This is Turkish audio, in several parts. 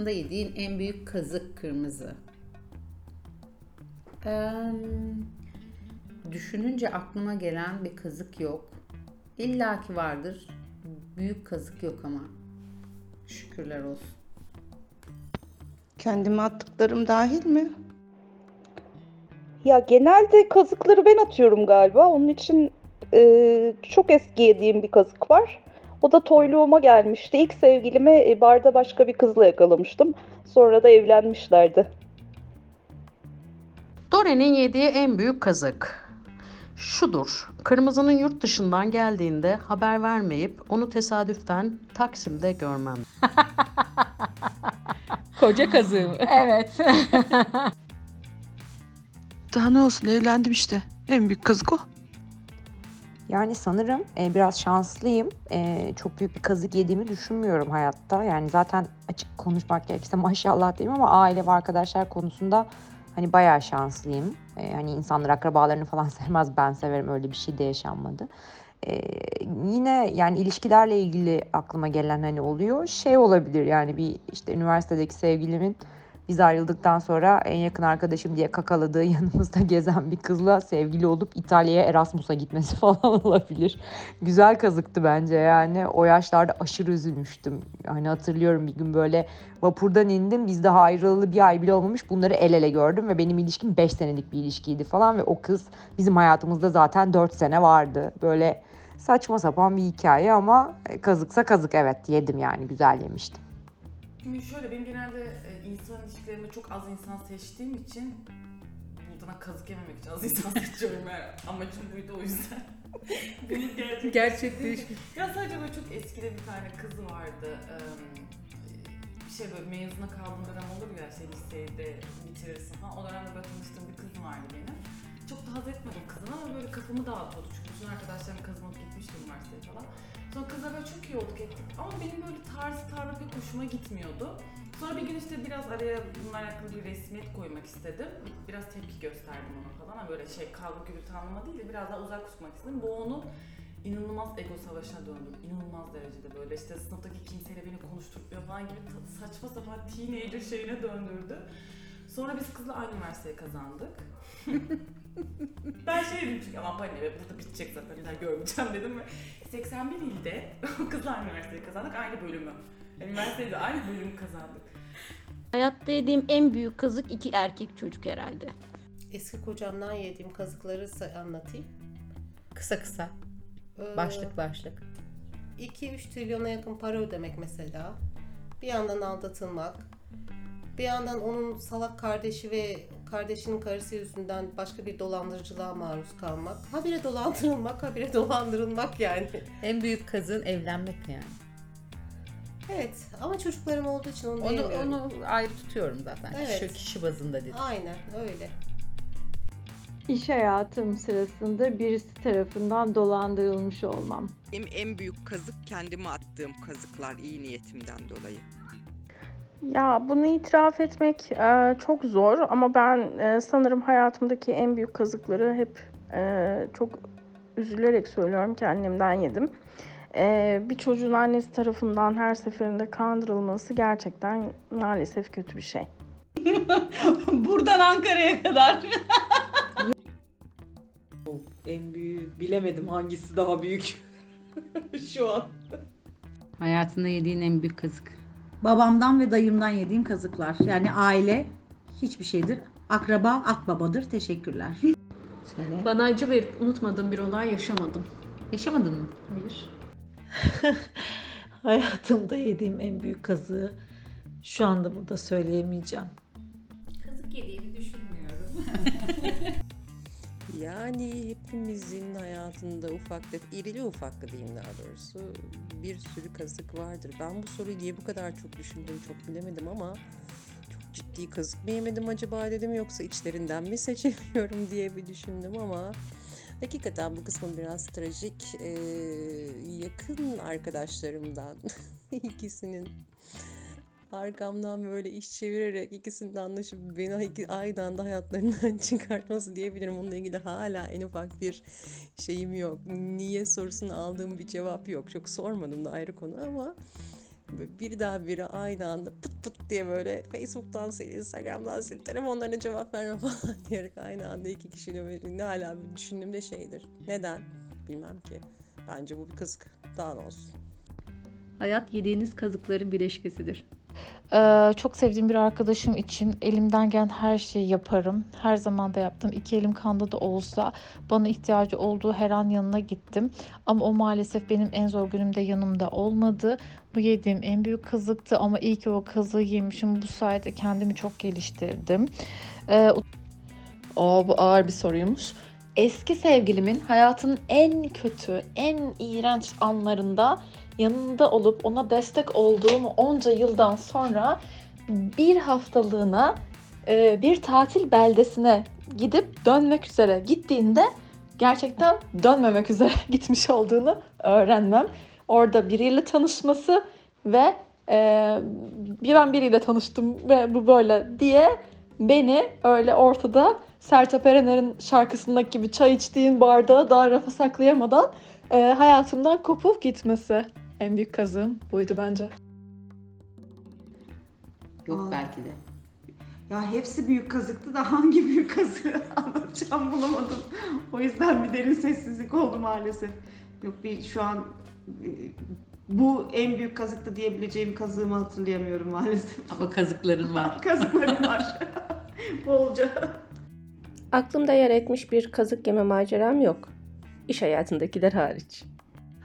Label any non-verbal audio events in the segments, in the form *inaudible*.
hayatında yediğin en büyük kazık kırmızı. Eee, düşününce aklıma gelen bir kazık yok. İlla ki vardır. Büyük kazık yok ama. Şükürler olsun. Kendime attıklarım dahil mi? Ya genelde kazıkları ben atıyorum galiba. Onun için e, çok eski yediğim bir kazık var. O da toyluğuma gelmişti. İlk sevgilimi e, barda başka bir kızla yakalamıştım. Sonra da evlenmişlerdi. Dore'nin yediği en büyük kazık. Şudur. Kırmızının yurt dışından geldiğinde haber vermeyip onu tesadüften Taksim'de görmem. *laughs* Koca kazığı mı? *laughs* Evet. Daha ne olsun evlendim işte. En büyük kazık o. Yani sanırım e, biraz şanslıyım. E, çok büyük bir kazık yediğimi düşünmüyorum hayatta. Yani zaten açık konuşmak gerekirse *laughs* maşallah diyeyim ama aile ve arkadaşlar konusunda hani bayağı şanslıyım. E, hani insanlar akrabalarını falan *laughs* sevmez ben severim öyle bir şey de yaşanmadı. E, yine yani ilişkilerle ilgili aklıma gelen hani oluyor. Şey olabilir yani bir işte üniversitedeki sevgilimin biz ayrıldıktan sonra en yakın arkadaşım diye kakaladığı *laughs* yanımızda gezen bir kızla sevgili olup İtalya'ya Erasmus'a gitmesi *laughs* falan olabilir. Güzel kazıktı bence yani. O yaşlarda aşırı üzülmüştüm. Hani hatırlıyorum bir gün böyle vapurdan indim. Biz daha ayrılalı bir ay bile olmamış. Bunları el ele gördüm ve benim ilişkim 5 senelik bir ilişkiydi falan ve o kız bizim hayatımızda zaten 4 sene vardı. Böyle saçma sapan bir hikaye ama kazıksa kazık evet yedim yani güzel yemiştim. Şimdi şöyle benim genelde e, insan ilişkilerimde çok az insan seçtiğim için bulduğuna kazık yememek için az insan *laughs* seçiyorum yani. Amacım buydu o yüzden. *laughs* Bunu gerçek Gerçekleşmiş. *laughs* Ya sadece böyle çok eskide bir tane kız vardı. Eee, Bir şey böyle mezuna kaldığım dönem olur ya şey lisede bitirirsin falan. O dönemde böyle tanıştığım bir kız vardı benim. Çok da haz etmedim kızdan ama böyle kafamı dağıtıyordu. Çünkü bütün arkadaşlarım kazanıp gitmişti üniversiteye falan. Sonra kızla böyle çok iyi olduk ettik. Ama benim böyle tarzı tavrı pek hoşuma gitmiyordu. Sonra bir gün işte biraz araya bununla alakalı bir resmiyet koymak istedim. Biraz tepki gösterdim ona falan. Böyle şey kavga gürültü anlama değil de biraz daha uzak tutmak istedim. Bu onu inanılmaz ego savaşına döndü. İnanılmaz derecede böyle işte sınıftaki kimseyle beni konuşturmuyor falan gibi saçma sapan teenager şeyine döndürdü. Sonra biz kızla aynı üniversiteyi kazandık. *laughs* ben şey dedim çünkü ama bana ne burada bitecek zaten bir daha görmeyeceğim dedim ve 81 ilde *laughs* kızla aynı üniversiteyi kazandık aynı bölümü. Yani üniversitede aynı bölümü kazandık. Hayatta yediğim en büyük kazık iki erkek çocuk herhalde. Eski kocamdan yediğim kazıkları anlatayım. Kısa kısa. Ee, Başlık başlık. 2-3 trilyona yakın para ödemek mesela. Bir yandan aldatılmak. Bir yandan onun salak kardeşi ve kardeşinin karısı yüzünden başka bir dolandırıcılığa maruz kalmak. Habire dolandırılmak, habire dolandırılmak yani. En büyük kazığın evlenmek yani. Evet ama çocuklarım olduğu için onu, Onu, diyemiyorum. onu ayrı tutuyorum zaten. Evet. Şu kişi bazında dedim. Aynen öyle. İş hayatım sırasında birisi tarafından dolandırılmış olmam. Benim en büyük kazık kendime attığım kazıklar iyi niyetimden dolayı. Ya bunu itiraf etmek e, çok zor ama ben e, sanırım hayatımdaki en büyük kazıkları hep e, çok üzülerek söylüyorum ki annemden yedim. E, bir çocuğun annesi tarafından her seferinde kandırılması gerçekten maalesef kötü bir şey. *laughs* Buradan Ankara'ya kadar. *laughs* En büyüğü bilemedim hangisi daha büyük *laughs* şu an. Hayatında yediğin en büyük kazık. Babamdan ve dayımdan yediğim kazıklar. Yani aile hiçbir şeydir. Akraba akbabadır. Teşekkürler. Söyle. Bana acı verip unutmadığım bir olay yaşamadım. Yaşamadın mı? Hayır. *laughs* Hayatımda yediğim en büyük kazığı şu anda burada söyleyemeyeceğim. Yani hepimizin hayatında ufak tefek, irili ufaklı diyeyim daha doğrusu bir sürü kazık vardır. Ben bu soruyu niye bu kadar çok düşündüm çok bilemedim ama çok ciddi kazık mı yemedim acaba dedim yoksa içlerinden mi *laughs* seçemiyorum diye bir düşündüm ama hakikaten bu kısmı biraz trajik. Ee, yakın arkadaşlarımdan *laughs* ikisinin arkamdan böyle iş çevirerek ikisinin de anlaşıp beni iki, aynı anda hayatlarından *laughs* çıkartması diyebilirim. Onunla ilgili hala en ufak bir şeyim yok. Niye sorusunu aldığım bir cevap yok. Çok sormadım da ayrı konu ama Böyle birdenbire aynı anda pıt pıt diye böyle Facebook'tan sil, Instagram'dan sil, telefonlarına cevap verme *laughs* falan diyerek aynı anda iki kişiyle böyle ne hala bir düşündüğümde şeydir. Neden? Bilmem ki. Bence bu bir kazık. Daha ne olsun. Hayat yediğiniz kazıkların bileşkesidir. Ee, çok sevdiğim bir arkadaşım için elimden gelen her şeyi yaparım. Her zaman da yaptım. İki elim kanda da olsa bana ihtiyacı olduğu her an yanına gittim. Ama o maalesef benim en zor günümde yanımda olmadı. Bu yediğim en büyük kazıktı ama iyi ki o kazığı yemişim. Bu sayede kendimi çok geliştirdim. Ee, Aa, bu ağır bir soruymuş. Eski sevgilimin hayatının en kötü, en iğrenç anlarında yanında olup ona destek olduğum onca yıldan sonra bir haftalığına e, bir tatil beldesine gidip dönmek üzere gittiğinde gerçekten dönmemek üzere *laughs* gitmiş olduğunu öğrenmem. Orada biriyle tanışması ve e, bir ben biriyle tanıştım ve bu böyle diye beni öyle ortada Sertab Erener'in şarkısındaki gibi çay içtiğin bardağı daha rafa saklayamadan e, hayatımdan kopup gitmesi. En büyük kazığım buydu bence. Yok Aa. belki de. Ya hepsi büyük kazıktı da hangi büyük kazığı *laughs* anlatacağım bulamadım. O yüzden bir derin sessizlik oldu maalesef. Yok bir şu an e, bu en büyük kazıktı diyebileceğim kazığımı hatırlayamıyorum maalesef. Ama kazıkların var. *laughs* Kazıklarım var. *laughs* Bolca. Aklımda yer etmiş bir kazık yeme maceram yok. İş hayatındakiler hariç.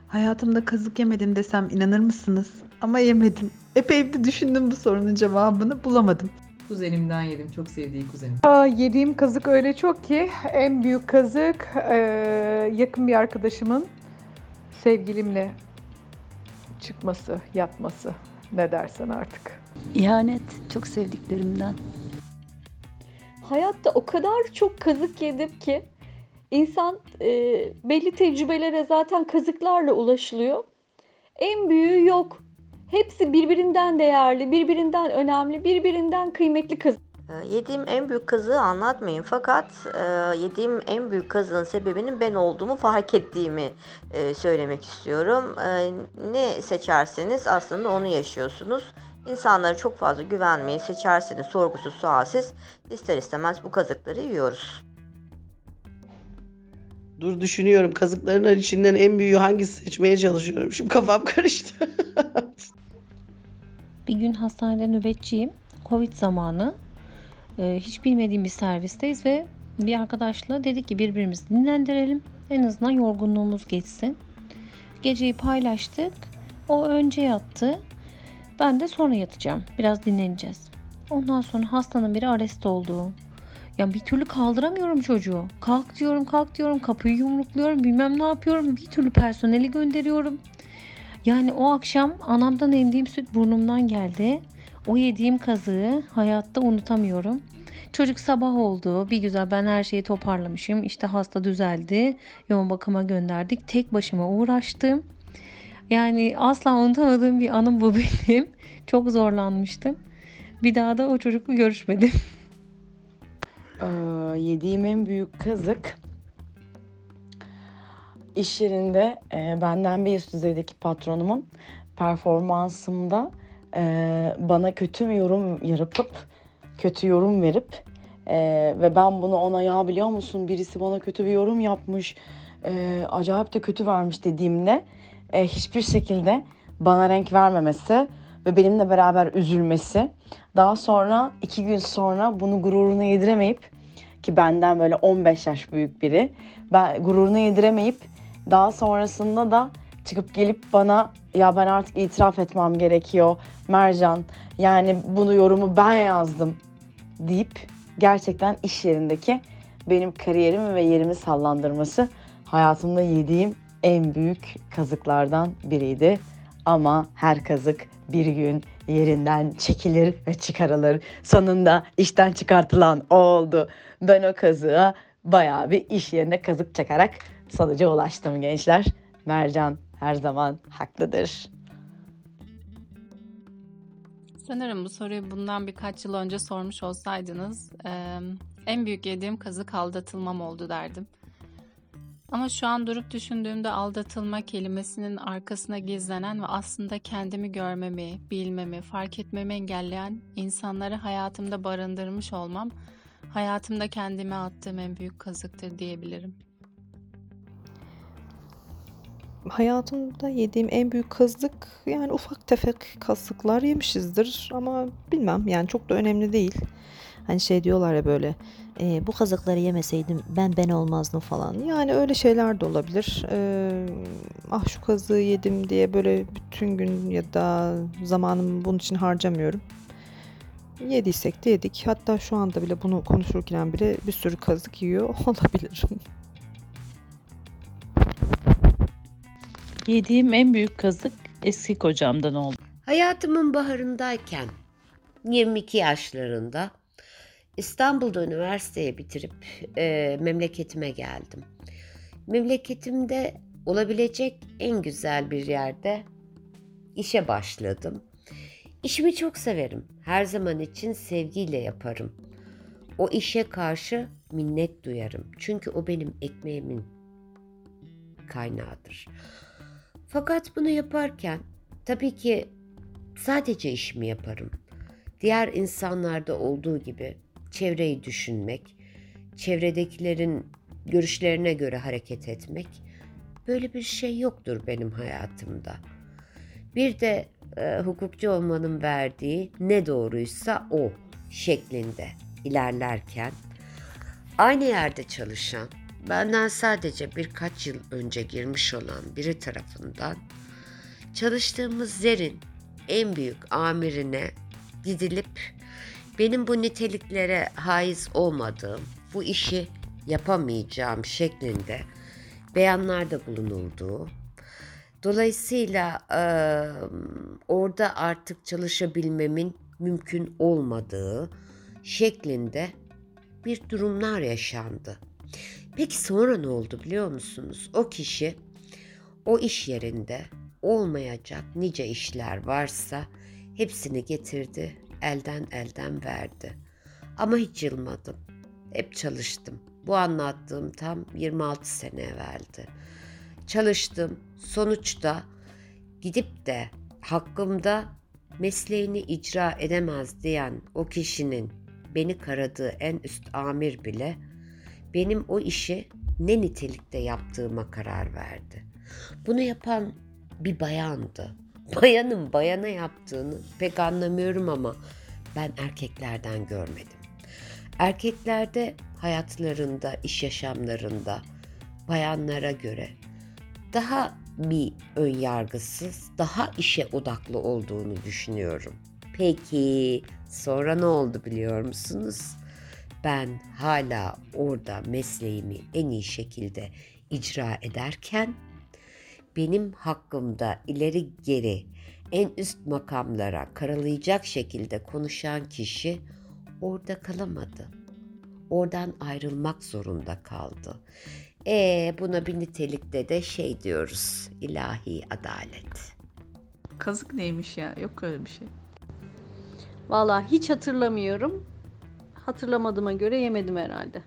Hayatımda kazık yemedim desem inanır mısınız? Ama yemedim. Epey bir düşündüm bu sorunun cevabını bulamadım. Kuzenimden yedim. Çok sevdiği kuzenim. Aa, yediğim kazık öyle çok ki en büyük kazık eee, yakın bir arkadaşımın sevgilimle çıkması, yatması. Ne dersen artık. İhanet çok sevdiklerimden. Hayatta o kadar çok kazık yedim ki insan e, belli tecrübelere zaten kazıklarla ulaşılıyor. En büyüğü yok. Hepsi birbirinden değerli, birbirinden önemli, birbirinden kıymetli kazık. Ee, Yediğim en büyük kazığı anlatmayayım fakat e, yediğim en büyük kazığın sebebinin ben olduğumu fark ettiğimi e, söylemek istiyorum. E, ne seçerseniz aslında onu yaşıyorsunuz. İnsanlara çok fazla güvenmeyi seçerseniz sorgusuz sualsiz ister istemez bu kazıkları yiyoruz. Dur düşünüyorum. Kazıkların içinden en büyüğü hangisi seçmeye çalışıyorum. Şimdi kafam *laughs* karıştı. Bir gün hastanede nöbetçiyim. Covid zamanı. Ee, hiç bilmediğim bir servisteyiz ve bir arkadaşla dedik ki birbirimizi dinlendirelim. En azından yorgunluğumuz geçsin. Geceyi paylaştık. O önce yattı. Ben de sonra yatacağım. Biraz dinleneceğiz. Ondan sonra hastanın biri arrest oldu. Ya bir türlü kaldıramıyorum çocuğu. Kalk diyorum, kalk diyorum, kapıyı yumrukluyorum, bilmem ne yapıyorum. Bir türlü personeli gönderiyorum. Yani o akşam anamdan emdiğim süt burnumdan geldi. O yediğim kazığı hayatta unutamıyorum. Çocuk sabah oldu. Bir güzel ben her şeyi toparlamışım. İşte hasta düzeldi. Yoğun bakıma gönderdik. Tek başıma uğraştım. Yani asla unutamadığım bir anım bu *laughs* benim. Çok zorlanmıştım. Bir daha da o çocukla görüşmedim. *laughs* Ee, yediğim en büyük kazık iş yerinde e, benden bir üst düzeydeki patronumun performansımda e, bana kötü bir yorum yapıp kötü yorum verip e, ve ben bunu ona ya biliyor musun birisi bana kötü bir yorum yapmış e, acayip de kötü vermiş dediğimde e, hiçbir şekilde bana renk vermemesi ve benimle beraber üzülmesi daha sonra iki gün sonra bunu gururuna yediremeyip ki benden böyle 15 yaş büyük biri. Ben gururuna yediremeyip daha sonrasında da çıkıp gelip bana ya ben artık itiraf etmem gerekiyor Mercan. Yani bunu yorumu ben yazdım deyip gerçekten iş yerindeki benim kariyerimi ve yerimi sallandırması hayatımda yediğim en büyük kazıklardan biriydi. Ama her kazık bir gün yerinden çekilir ve çıkarılır. Sonunda işten çıkartılan o oldu. Ben o kazığa bayağı bir iş yerine kazık çakarak sonuca ulaştım gençler. Mercan her zaman haklıdır. Sanırım bu soruyu bundan birkaç yıl önce sormuş olsaydınız en büyük yediğim kazık aldatılmam oldu derdim. Ama şu an durup düşündüğümde aldatılma kelimesinin arkasına gizlenen ve aslında kendimi görmemi, bilmemi, fark etmemi engelleyen insanları hayatımda barındırmış olmam, hayatımda kendime attığım en büyük kazıktır diyebilirim. Hayatımda yediğim en büyük kazık yani ufak tefek kazıklar yemişizdir ama bilmem yani çok da önemli değil. Hani şey diyorlar ya böyle "E, bu kazıkları yemeseydim ben ben olmazdım falan. Yani öyle şeyler de olabilir. E, ah şu kazığı yedim diye böyle bütün gün ya da zamanımı bunun için harcamıyorum. Yediysek de yedik. Hatta şu anda bile bunu konuşurken bile bir sürü kazık yiyor *laughs* olabilirim. Yediğim en büyük kazık eski kocamdan oldu. Hayatımın baharındayken 22 yaşlarında İstanbul'da üniversiteye bitirip e, memleketime geldim. Memleketimde olabilecek en güzel bir yerde işe başladım. İşimi çok severim. Her zaman için sevgiyle yaparım. O işe karşı minnet duyarım. Çünkü o benim ekmeğimin kaynağıdır. Fakat bunu yaparken tabii ki sadece işimi yaparım. Diğer insanlarda olduğu gibi çevreyi düşünmek, çevredekilerin görüşlerine göre hareket etmek böyle bir şey yoktur benim hayatımda. Bir de e, hukukçu olmanın verdiği ne doğruysa o şeklinde ilerlerken aynı yerde çalışan, benden sadece birkaç yıl önce girmiş olan biri tarafından çalıştığımız yerin en büyük amirine gidilip benim bu niteliklere haiz olmadığım, bu işi yapamayacağım şeklinde beyanlarda bulunulduğu, dolayısıyla e, orada artık çalışabilmemin mümkün olmadığı şeklinde bir durumlar yaşandı. Peki sonra ne oldu biliyor musunuz? O kişi o iş yerinde olmayacak nice işler varsa hepsini getirdi, elden elden verdi. Ama hiç yılmadım. Hep çalıştım. Bu anlattığım tam 26 sene evveldi. Çalıştım. Sonuçta gidip de hakkımda mesleğini icra edemez diyen o kişinin beni karadığı en üst amir bile benim o işi ne nitelikte yaptığıma karar verdi. Bunu yapan bir bayandı. Bayanın bayana yaptığını pek anlamıyorum ama ben erkeklerden görmedim. Erkeklerde hayatlarında, iş yaşamlarında bayanlara göre daha bir ön yargısız, daha işe odaklı olduğunu düşünüyorum. Peki sonra ne oldu biliyor musunuz? Ben hala orada mesleğimi en iyi şekilde icra ederken benim hakkımda ileri geri en üst makamlara karalayacak şekilde konuşan kişi orada kalamadı. Oradan ayrılmak zorunda kaldı. E buna bir nitelikte de şey diyoruz. ilahi adalet. Kazık neymiş ya? Yok öyle bir şey. Vallahi hiç hatırlamıyorum. Hatırlamadığıma göre yemedim herhalde.